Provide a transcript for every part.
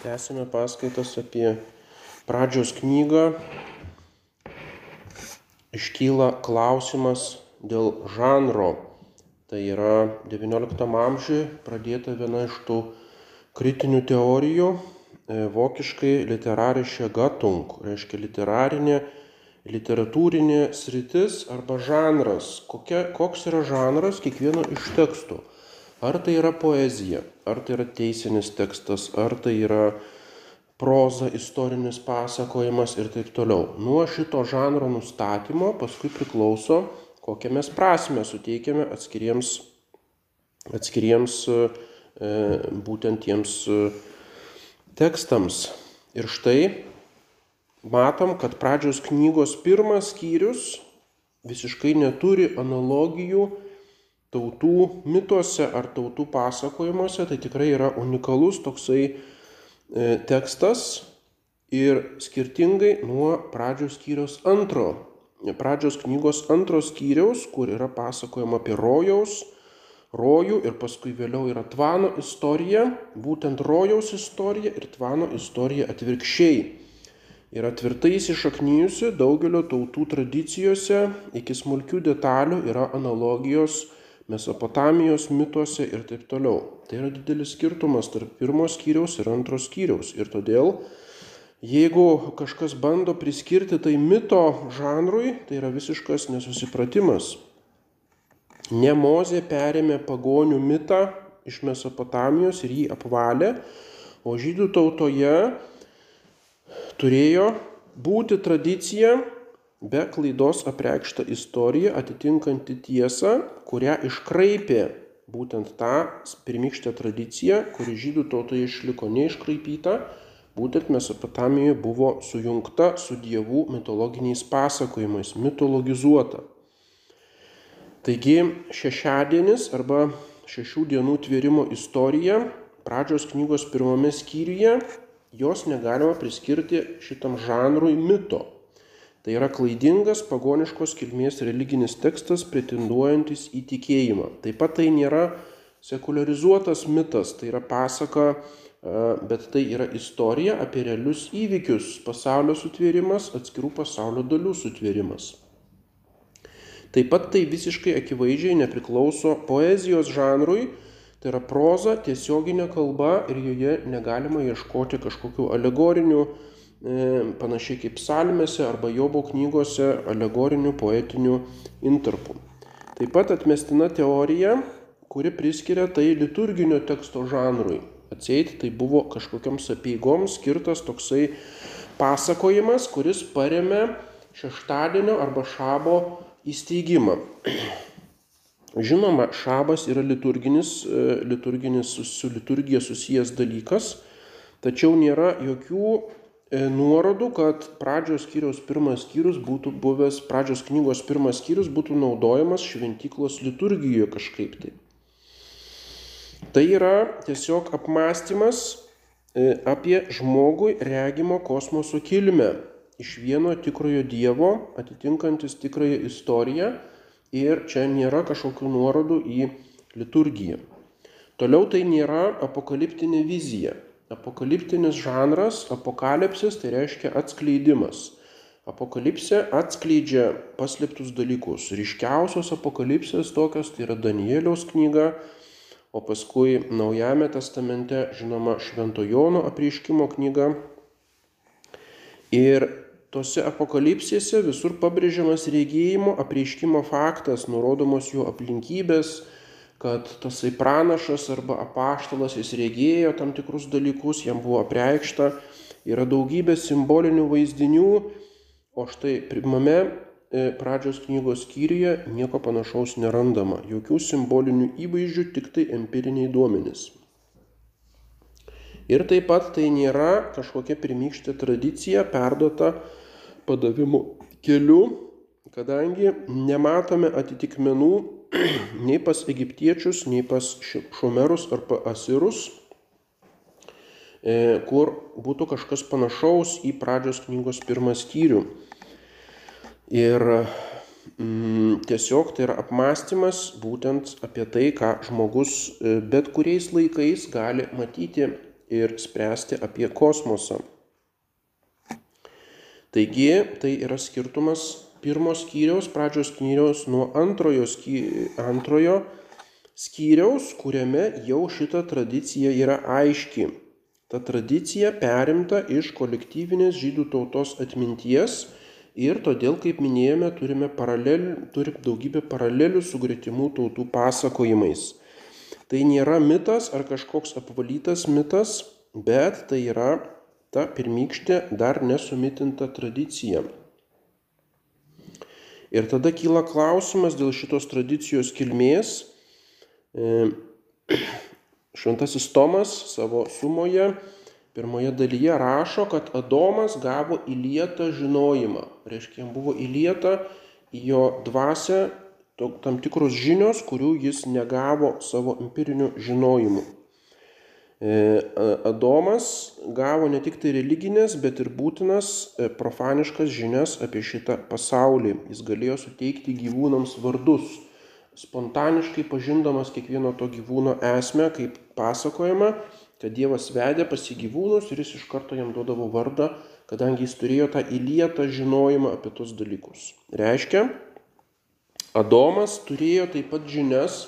Tęsime paskaitas apie pradžios knygą. Iškyla klausimas dėl žanro. Tai yra XIX amžiuje pradėta viena iš tų kritinių teorijų, e, vokiškai literarische Gattung, reiškia literarinė, literatūrinė sritis arba žanras. Kokia, koks yra žanras kiekvieno iš tekstų. Ar tai yra poezija, ar tai yra teisinis tekstas, ar tai yra proza, istorinis pasakojimas ir taip toliau. Nuo šito žanro nustatymo paskui priklauso, kokią mes prasme suteikiame atskiriems, atskiriems e, būtent tiems e, tekstams. Ir štai matom, kad pradžios knygos pirmas skyrius visiškai neturi analogijų tautų mituose ar tautų pasakojimuose, tai tikrai yra unikalus toksai e, tekstas ir skirtingai nuo pradžios skyriaus antro, pradžios knygos antros skyriaus, kur yra pasakojama apie rojaus, rojų ir paskui vėliau yra tvano istorija, būtent rojaus istorija ir tvano istorija atvirkščiai. Yra tvirtai įsišaknyjusi daugelio tautų tradicijose, iki smulkių detalių yra analogijos Mesopotamijos mituose ir taip toliau. Tai yra didelis skirtumas tarp pirmo skyriaus ir antro skyriaus. Ir todėl, jeigu kažkas bando priskirti tai mito žanrui, tai yra visiškas nesusipratimas. Ne Mozė perėmė pagonių mitą iš Mesopotamijos ir jį apvalė, o žydų tautoje turėjo būti tradicija be klaidos apreikšta istorija atitinkanti tiesą, kurią iškraipė būtent tą pirmykštę tradiciją, kuri žydų tautoje išliko neiškraipyta, būtent Mesopotamijoje buvo sujungta su dievų mitologiniais pasakojimais, mitologizuota. Taigi šešiadienis arba šešių dienų tvėrimo istorija pradžios knygos pirmame skyriuje, jos negalima priskirti šitam žanrui mito. Tai yra klaidingas pagoniškos kilmės religinis tekstas pretenduojantis į tikėjimą. Taip pat tai nėra sekularizuotas mitas, tai yra pasaka, bet tai yra istorija apie realius įvykius, pasaulio sutvėrimas, atskirų pasaulio dalių sutvėrimas. Taip pat tai visiškai akivaizdžiai nepriklauso poezijos žanrui, tai yra proza, tiesioginė kalba ir joje negalima ieškoti kažkokių alegorinių E, panašiai kaip psalmėse arba Jobo knygose alegorinių poetinių intarpų. Taip pat atmestina teorija, kuri priskiria tai liturginio teksto žanrui. Atseit tai buvo kažkokiams apieigoms skirtas toksai pasakojimas, kuris paremė šeštadienio arba šabo įsteigimą. Žinoma, šabas yra liturginis, e, liturginis su liturgija susijęs dalykas, tačiau nėra jokių E, nuorodų, kad pradžios skyriaus pirmas skyrius būtų buvęs, pradžios knygos pirmas skyrius būtų naudojamas šventyklos liturgijoje kažkaip tai. Tai yra tiesiog apmąstymas e, apie žmogui regimo kosmoso kilmę iš vieno tikrojo Dievo, atitinkantis tikrąją istoriją ir čia nėra kažkokių nuorodų į liturgiją. Toliau tai nėra apokaliptinė vizija. Apokaliptinis žanras, apokalipsis tai reiškia atskleidimas. Apokalipsė atskleidžia paslėptus dalykus. Ryškiausios apokalipsės tokios tai yra Danieliaus knyga, o paskui Naujame testamente žinoma Švento Jono apreiškimo knyga. Ir tose apokalipsėse visur pabrėžiamas regėjimo apreiškimo faktas, nurodomos jų aplinkybės, kad tasai pranašas arba apaštalas jis regėjo tam tikrus dalykus, jam buvo apreikšta, yra daugybė simbolinių vaizdinių, o štai pirmame e, pradžios knygos skyriuje nieko panašaus nerandama, jokių simbolinių įvaizdžių, tik tai empiriniai duomenys. Ir taip pat tai nėra kažkokia pirmykštė tradicija perduota padavimu keliu, kadangi nematome atitikmenų nei pas egiptiečius, nei pas šumerus ar asirus, e, kur būtų kažkas panašaus į pradžios knygos pirmą skyrių. Ir mm, tiesiog tai yra apmąstymas būtent apie tai, ką žmogus e, bet kuriais laikais gali matyti ir spręsti apie kosmosą. Taigi tai yra skirtumas pirmo skyriaus, pradžios skyriaus nuo antrojo, sky, antrojo skyriaus, kuriame jau šita tradicija yra aiški. Ta tradicija perimta iš kolektyvinės žydų tautos atminties ir todėl, kaip minėjome, turime, turime daugybę paralelių su gretimų tautų pasakojimais. Tai nėra mitas ar kažkoks apvalytas mitas, bet tai yra ta pirmykštė dar nesumitinta tradicija. Ir tada kyla klausimas dėl šitos tradicijos kilmės. E, šventasis Tomas savo sumoje pirmoje dalyje rašo, kad Adomas gavo įlietą žinojimą. Reiškia, jam buvo įlieta į jo dvasę tam tikros žinios, kurių jis negavo savo empiriniu žinojimu. E, Adomas gavo ne tik tai religinės, bet ir būtinas e, profaniškas žinias apie šitą pasaulį. Jis galėjo suteikti gyvūnams vardus, spontaniškai pažindamas kiekvieno to gyvūno esmę, kaip pasakojama, kad Dievas vedė pas į gyvūnus ir jis iš karto jam duodavo vardą, kadangi jis turėjo tą įlietą žinojimą apie tos dalykus. Reiškia, Adomas turėjo taip pat žinias,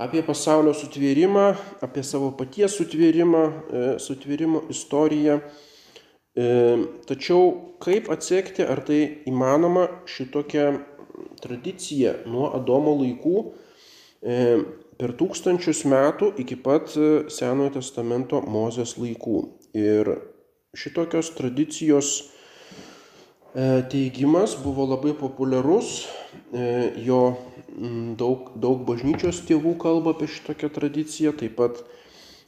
apie pasaulio sutvėrimą, apie savo paties sutvėrimą, e, sutvėrimo istoriją. E, tačiau kaip atsekti, ar tai įmanoma šitokia tradicija nuo Adomo laikų e, per tūkstančius metų iki pat Senojo testamento Mozės laikų. Ir šitokios tradicijos teigimas buvo labai populiarus, jo daug, daug bažnyčios tėvų kalba apie šitokią tradiciją, taip pat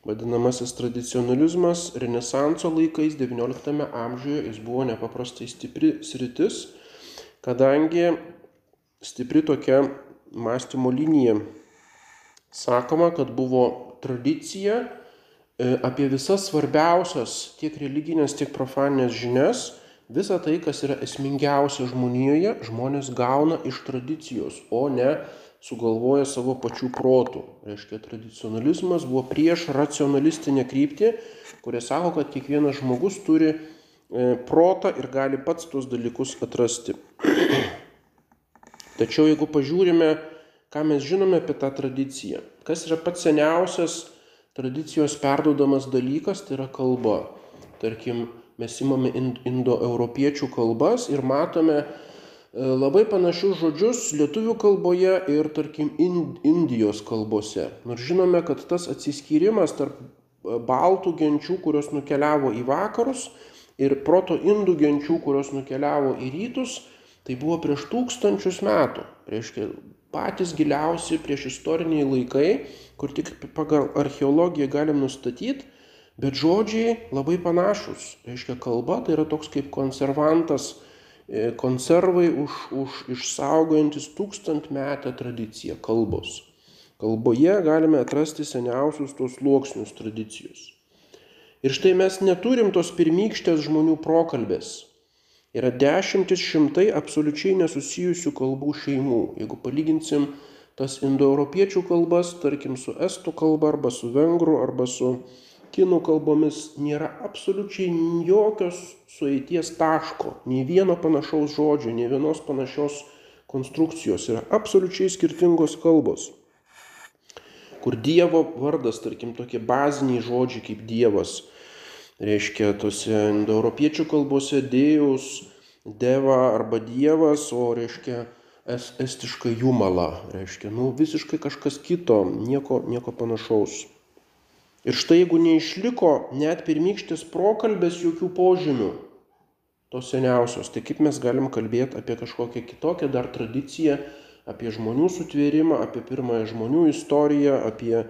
vadinamasis tradicionalizmas Renesanso laikais XIX amžiuje jis buvo nepaprastai stipri sritis, kadangi stipri tokia mąstymo linija. Sakoma, kad buvo tradicija e, apie visas svarbiausias tiek religinės, tiek profaninės žinias, Visa tai, kas yra esmingiausia žmonijoje, žmonės gauna iš tradicijos, o ne sugalvoja savo pačių protų. Reiškia, tradicionalizmas buvo prieš racionalistinę kryptį, kurie sako, kad kiekvienas žmogus turi e, protą ir gali pats tuos dalykus atrasti. Tačiau jeigu pažiūrime, ką mes žinome apie tą tradiciją, kas yra pats seniausias tradicijos perdodamas dalykas, tai yra kalba. Tarkim, mes imame indoeuropiečių kalbas ir matome e, labai panašius žodžius lietuvių kalboje ir, tarkim, Indijos kalbose. Nors žinome, kad tas atsiskyrimas tarp e, baltų genčių, kurios nukeliavo į vakarus, ir proto indų genčių, kurios nukeliavo į rytus, tai buvo prieš tūkstančius metų. Reiškia, patys giliausi prieš istoriniai laikai, kur tik pagal archeologiją galim nustatyti, Bet žodžiai labai panašus. Reiškia, kalba tai yra toks kaip konservantas, e, konservai už, už išsaugojantis tūkstantmetę tradiciją kalbos. Kalboje galime atrasti seniausius tos sluoksnius tradicijos. Ir štai mes neturim tos pirmykštės žmonių prokalbės. Yra dešimtis šimtai absoliučiai nesusijusių kalbų šeimų. Jeigu palyginsim tas indoeuropiečių kalbas, tarkim, su estų kalba arba su vengrų arba su kinų kalbomis nėra absoliučiai jokios sueities taško, nei vieno panašaus žodžio, nei vienos panašios konstrukcijos. Yra absoliučiai skirtingos kalbos. Kur Dievo vardas, tarkim, tokie baziniai žodžiai kaip Dievas, reiškia tose indoeuropiečių kalbose Dėjus, Deva arba Dievas, o reiškia es, estiškai Jumala, reiškia, nu, visiškai kažkas kito, nieko, nieko panašaus. Ir štai jeigu neišliko net pirmykštis prokalbės jokių požymių, tos seniausios, tai kaip mes galim kalbėti apie kažkokią kitokią dar tradiciją, apie žmonių sutvėrimą, apie pirmąją žmonių istoriją, apie e,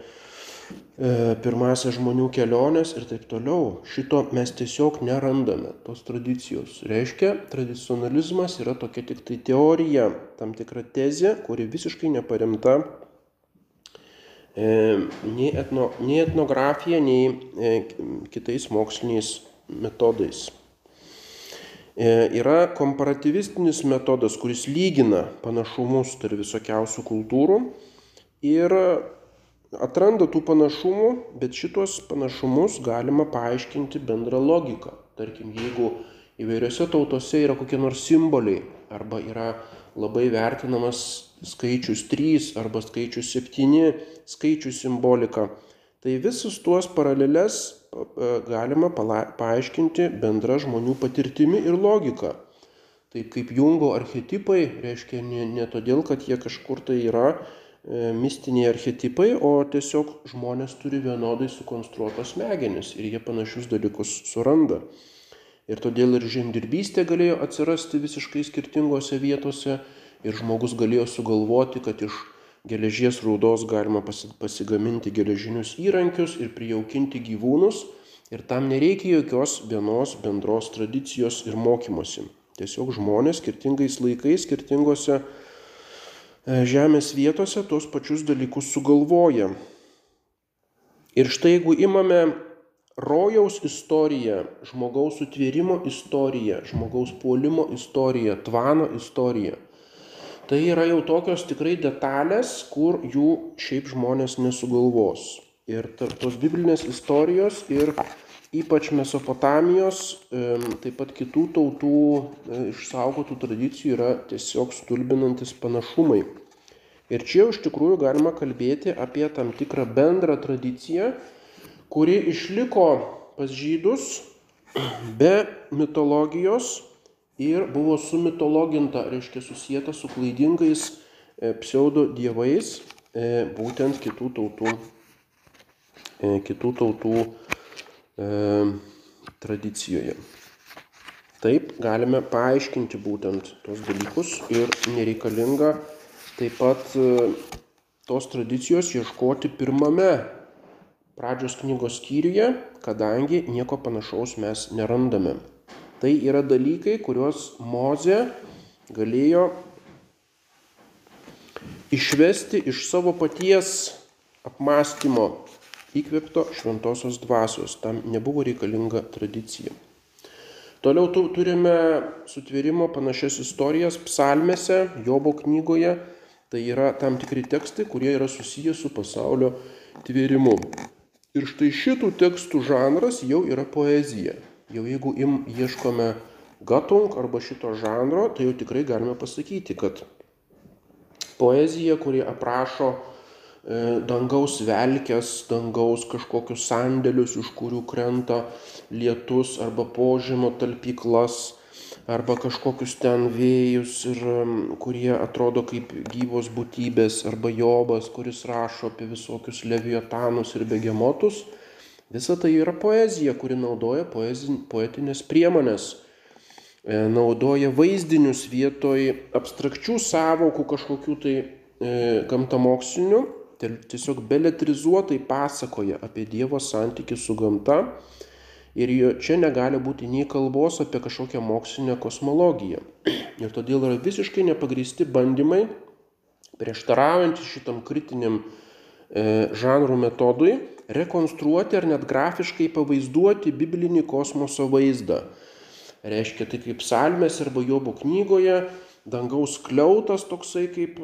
pirmąsias žmonių keliones ir taip toliau. Šito mes tiesiog nerandame, tos tradicijos. Reiškia, tradicionalizmas yra tokia tik tai teorija, tam tikra tezė, kuri visiškai neparemta nei, etno, nei etnografija, nei kitais moksliniais metodais. Yra komparativistinis metodas, kuris lygina panašumus tarp visokiausių kultūrų ir atranda tų panašumų, bet šitos panašumus galima paaiškinti bendrą logiką. Tarkim, jeigu įvairiose tautose yra kokie nors simboliai arba yra labai vertinamas skaičius 3 arba skaičius 7, skaičių simbolika, tai visus tuos paralelės galima paaiškinti bendra žmonių patirtimi ir logika. Taip kaip Jungo archetipai reiškia ne, ne todėl, kad jie kažkur tai yra e, mistiniai archetipai, o tiesiog žmonės turi vienodai sukonstruotos smegenis ir jie panašius dalykus suranda. Ir todėl ir žemdirbystė galėjo atsirasti visiškai skirtingose vietose ir žmogus galėjo sugalvoti, kad iš geležies raudos galima pasigaminti geležinius įrankius ir prijaukinti gyvūnus ir tam nereikia jokios vienos bendros tradicijos ir mokymosi. Tiesiog žmonės skirtingais laikais, skirtingose e, žemės vietose tos pačius dalykus sugalvoja. Ir štai jeigu imame rojaus istoriją, žmogaus sutvėrimo istoriją, žmogaus puolimo istoriją, tvano istoriją, tai yra jau tokios tikrai detalės, kur jų šiaip žmonės nesugalvos. Ir tos biblinės istorijos ir ypač Mesopotamijos, taip pat kitų tautų e, išsaugotų tradicijų yra tiesiog stulbinantis panašumai. Ir čia iš tikrųjų galima kalbėti apie tam tikrą bendrą tradiciją, kuri išliko pas žydus be mitologijos ir buvo sumitologinta, reiškia susijęta su klaidingais e, pseudo dievais, e, būtent kitų tautų, kitų tautų e, tradicijoje. Taip galime paaiškinti būtent tos dalykus ir nereikalinga taip pat e, tos tradicijos ieškoti pirmame pradžios knygos skyriuje, kadangi nieko panašaus mes nerandame. Tai yra dalykai, kuriuos Moze galėjo išvesti iš savo paties apmąstymo įkvėpto šventosios dvasios, tam nebuvo reikalinga tradicija. Toliau turime sutvėrimo panašias istorijas psalmėse, Jobo knygoje, tai yra tam tikri tekstai, kurie yra susiję su pasaulio tvėrimu. Ir štai šitų tekstų žanras jau yra poezija. Jau jeigu im ieškome gatung arba šito žanro, tai jau tikrai galime pasakyti, kad poezija, kuri aprašo E, dangaus velkės, dangaus kažkokius sandėlius, iš kurių krenta lietus arba požemo talpyklas, arba kažkokius ten vėjus, ir, kurie atrodo kaip gyvos būtybės, arba Jobas, kuris rašo apie visokius leviotanus ir begemotus. Visa tai yra poezija, kuri naudoja poetinės priemonės, e, naudoja vaizdinius vietoj abstrakčių savokų kažkokių tai e, gamtamokslinių tiesiog beletrizuotai pasakoja apie Dievo santykių su gamta ir jo čia negali būti nei kalbos apie kažkokią mokslinę kosmologiją. Ir todėl yra visiškai nepagristi bandymai, prieštaraujantys šitam kritiniam žanrų metodui, rekonstruoti ar net grafiškai pavaizduoti biblinį kosmoso vaizdą. Reiškia, tai kaip psalmės arba Jobo knygoje, dangaus kliautas toksai kaip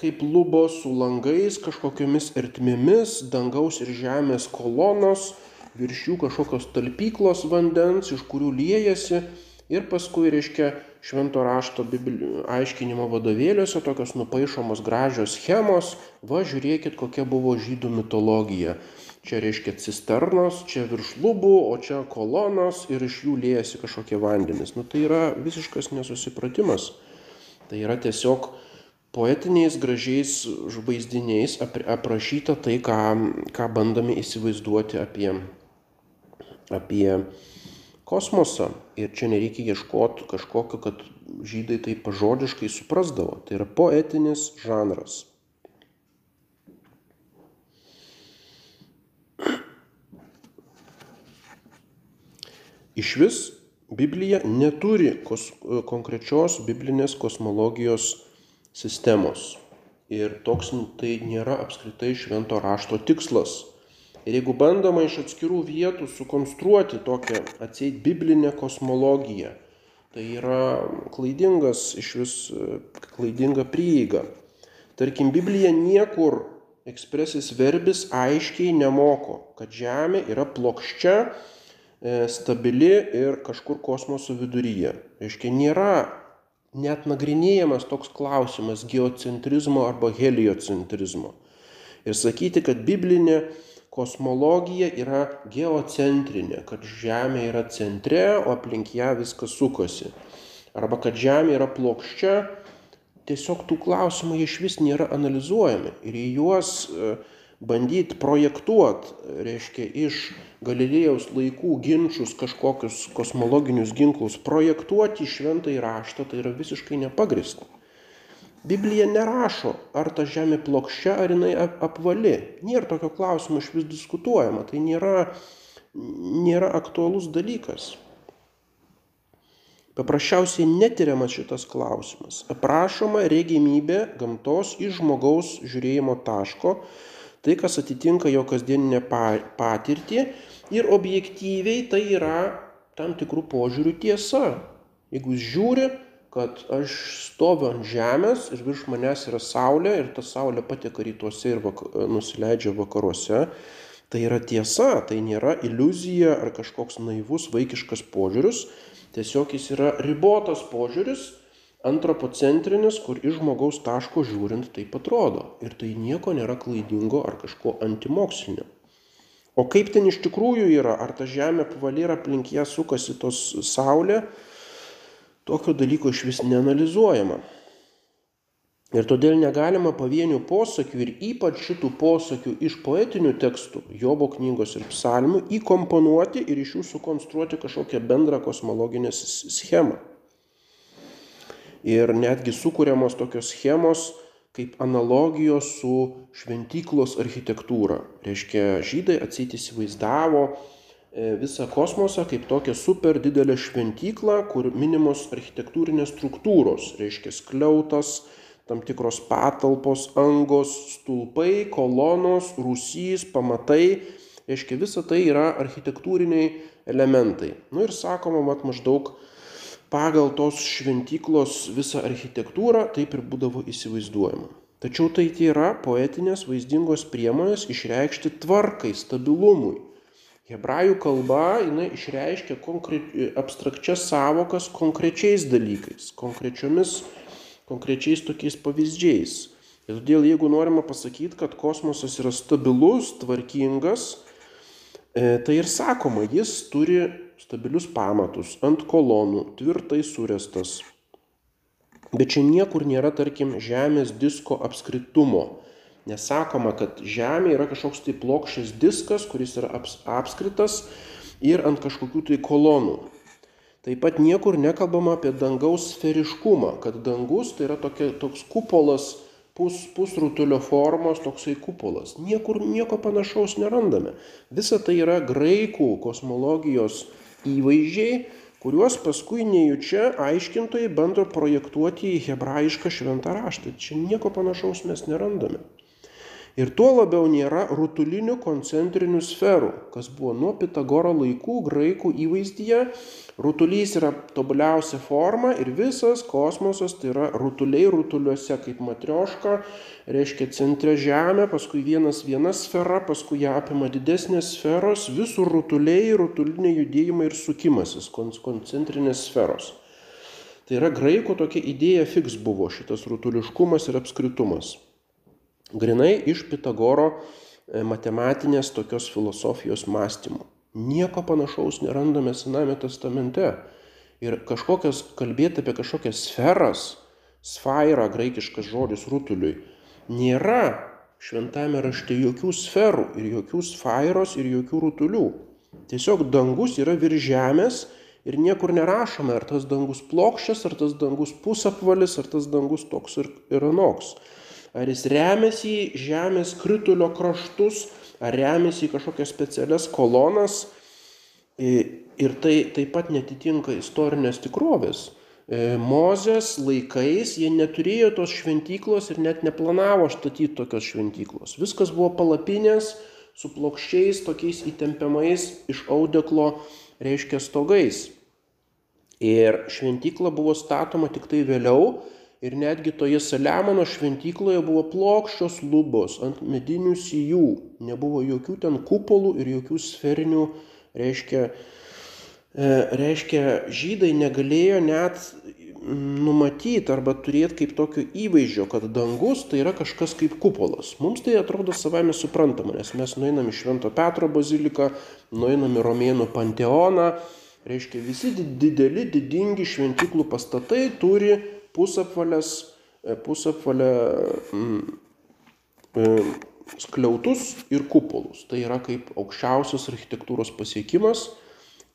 kaip lubos su langais, kažkokiamis ertmėmis, dangaus ir žemės kolonos, virš jų kažkokios talpyklos vandens, iš kurių liejasi ir paskui, reiškia, švento rašto biblijų aiškinimo vadovėliuose tokios nupaišomos gražios schemos, va žiūrėkit, kokia buvo žydų mitologija. Čia reiškia cisternos, čia virš lubų, o čia kolonos ir iš jų liejasi kažkokie vandenys. Nu tai yra visiškas nesusipratimas. Tai yra tiesiog poetiniais gražiais vaizdiniais aprašyta tai, ką, ką bandome įsivaizduoti apie, apie kosmosą. Ir čia nereikia ieškoti kažkokio, kad žydai tai pažodiškai suprasdavo. Tai yra poetinis žanras. Iš vis Biblija neturi kos, konkrečios biblinės kosmologijos sistemos. Ir toks tai nėra apskritai švento rašto tikslas. Ir jeigu bandoma iš atskirų vietų sukonstruoti tokią atseit biblinę kosmologiją, tai yra klaidingas iš vis klaidinga prieiga. Tarkim, Biblija niekur ekspresis verbis aiškiai nemoko, kad Žemė yra plokščia, e, stabili ir kažkur kosmoso viduryje. Reiškia, nėra net nagrinėjamas toks klausimas geocentrizmo arba heliocentrizmo. Ir sakyti, kad biblinė kosmologija yra geocentrinė, kad Žemė yra centre, o aplink ją viskas sukasi. Arba kad Žemė yra plokščia, tiesiog tų klausimų iš vis nėra analizuojami. Ir į juos e, bandyti projektuoti, reiškia, iš Galilėjaus laikų ginčius kažkokius kosmologinius ginklus, projektuoti į šventą įraštą, tai yra visiškai nepagrista. Biblija nerašo, ar ta žemė plokščia, ar jinai apvali. Nėra tokio klausimo iš vis diskutuojama, tai nėra, nėra aktualus dalykas. Paprasčiausiai netiriamas šitas klausimas. Aprašoma regimybė gamtos iš žmogaus žiūrėjimo taško, tai kas atitinka jo kasdieninę patirtį ir objektyviai tai yra tam tikrų požiūrių tiesa. Jeigu žiūri, kad aš stoviu ant žemės ir virš manęs yra saulė ir ta saulė pateka rytuose ir vak nusileidžia vakaruose. Tai yra tiesa, tai nėra iliuzija ar kažkoks naivus vaikiškas požiūris, tiesiog jis yra ribotas požiūris, antropocentrinis, kur iš žmogaus taško žiūrint taip atrodo. Ir tai nieko nėra klaidingo ar kažko antimokslinio. O kaip ten iš tikrųjų yra, ar ta žemė apvali ir aplink ją sukasi tos saulė, Tokio dalyko iš vis neanalizuojama. Ir todėl negalima pavienių posakių ir ypač šitų posakių iš poetinių tekstų, Jobo knygos ir psalmių, įkomponuoti ir iš jų sukonstruoti kažkokią bendrą kosmologinę schemą. Ir netgi sukūriamos tokios schemos kaip analogijos su šventyklos architektūra. Reiškia, žydai atsit įsivaizdavo visą kosmosą kaip tokią super didelę šventyklą, kur minimos architektūrinės struktūros, reiškia skliautas, tam tikros patalpos, angos, stulpai, kolonos, rūsys, pamatai, reiškia visa tai yra architektūriniai elementai. Na nu ir sakoma, mat maždaug pagal tos šventyklos visą architektūrą taip ir būdavo įsivaizduojama. Tačiau tai yra poetinės vaizdingos priemonės išreikšti tvarkai, stabilumui Hebrajų kalba jinai išreiškia abstrakčias savokas konkrečiais dalykais, konkrečiomis, konkrečiais tokiais pavyzdžiais. Ir todėl jeigu norima pasakyti, kad kosmosas yra stabilus, tvarkingas, e, tai ir sakoma, jis turi stabilius pamatus, ant kolonų, tvirtai surestas. Bet čia niekur nėra, tarkim, Žemės disko apskritumo Nesakoma, kad Žemė yra kažkoks tai plokščias diskas, kuris yra aps, apskritas ir ant kažkokių tai kolonų. Taip pat niekur nekalbama apie dangaus sferiškumą, kad dangus tai yra tokia, toks kupolas, pus, pusrutulio formos, toksai kupolas. Niekur nieko panašaus nerandame. Visa tai yra graikų kosmologijos įvaizdžiai, kuriuos paskui nejučia aiškintojai bando projektuoti į hebrajišką šventą raštą. Čia nieko panašaus mes nerandame. Ir tuo labiau nėra rutulinių koncentrinių sferų, kas buvo nuo Pitagoro laikų graikų įvaizdyje. Rutulys yra tobuliausia forma ir visas kosmosas tai yra rutuliai rutuliuose kaip matrioška, reiškia centre Žemė, paskui vienas viena sfera, paskui ją apima didesnės sferos, visur rutuliai, rutuliniai judėjimai ir sukimasis, koncentrinės sferos. Tai yra graikų tokia idėja fiks buvo šitas rutuliškumas ir apskritumas grinai iš Pitagoro e, matematinės tokios filosofijos mąstymo. Nieko panašaus nerandame Sename testamente. Ir kažkokias, kalbėti apie kažkokias sferas, sfaira, graikiškas žodis rutuliui, nėra šventame rašte jokių sferų ir jokių sfairos ir jokių rutulių. Tiesiog dangus yra virš žemės ir niekur nerašome, ar tas dangus plokščias, ar tas dangus pusapvalis, ar tas dangus toks ir, ir anoks ar jis remiasi į žemės kritulio kraštus, ar remiasi į kažkokias specialias kolonas. Ir tai taip pat netitinka istorinės tikrovės. E, Mozės laikais jie neturėjo tos šventyklos ir net neplanavo statyti tokios šventyklos. Viskas buvo palapinės su plokščiais tokiais įtempiamais iš audeklo, reiškia, stogais. Ir šventykla buvo statoma tik tai vėliau, Ir netgi toje Saliamono šventykloje buvo plokščios lubos ant medinių sijų. Nebuvo jokių ten kupolų ir jokių sferinių, reiškia, e, reiškia žydai negalėjo net numatyti arba turėti kaip tokio įvaizdžio, kad dangus tai yra kažkas kaip kupolas. Mums tai atrodo savame suprantama, nes mes nueinam į Švento Petro baziliką, nueinam į Romėnų panteoną, reiškia visi dideli, didingi šventyklų pastatai turi pusapvalės, e, pusapvalę mm, e, skliautus ir kupolus. Tai yra kaip aukščiausias architektūros pasiekimas.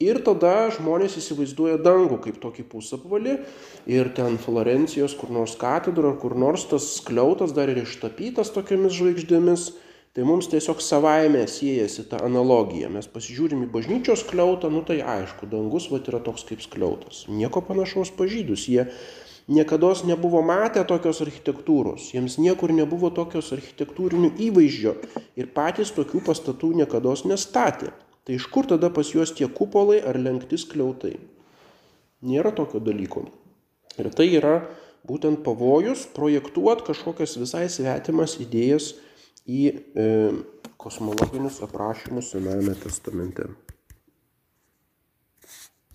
Ir tada žmonės įsivaizduoja dangų kaip tokį pusapvalį ir ten Florencijos kur nors katedro kur nors tas skliautas dar ir ištapytas tokiamis žvaigždėmis. Tai mums tiesiog savaime siejasi ta analogija. Mes pasižiūrim į bažnyčios skliautą, nu tai aišku, dangus va yra toks kaip skliautas. Nieko panašaus pažydus. Jie niekada nebuvo matę tokios architektūros, jiems niekur nebuvo tokios architektūrinių įvaizdžio ir patys tokių pastatų niekada nestatė. Tai iš kur tada pas juos tie kupolai ar lenkti skliautai? Nėra tokio dalyko. Ir tai yra būtent pavojus projektuoti kažkokias visai svetimas idėjas į e, kosmologinius aprašymus Senajame testamente.